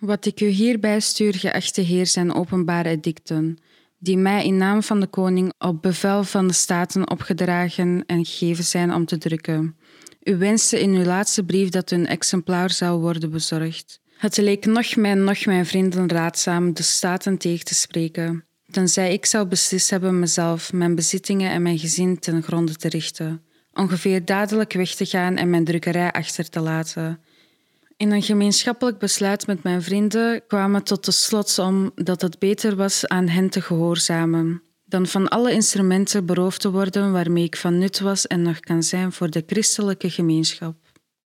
Wat ik u hierbij stuur, geachte Heer, zijn openbare edicten, die mij in naam van de koning op bevel van de staten opgedragen en gegeven zijn om te drukken. U wenste in uw laatste brief dat een exemplaar zou worden bezorgd. Het leek nog mij, nog mijn vrienden raadzaam de staten tegen te spreken, tenzij ik zou beslist hebben mezelf, mijn bezittingen en mijn gezin ten gronde te richten, ongeveer dadelijk weg te gaan en mijn drukkerij achter te laten. In een gemeenschappelijk besluit met mijn vrienden kwamen tot de slotsom dat het beter was aan hen te gehoorzamen dan van alle instrumenten beroofd te worden waarmee ik van nut was en nog kan zijn voor de christelijke gemeenschap.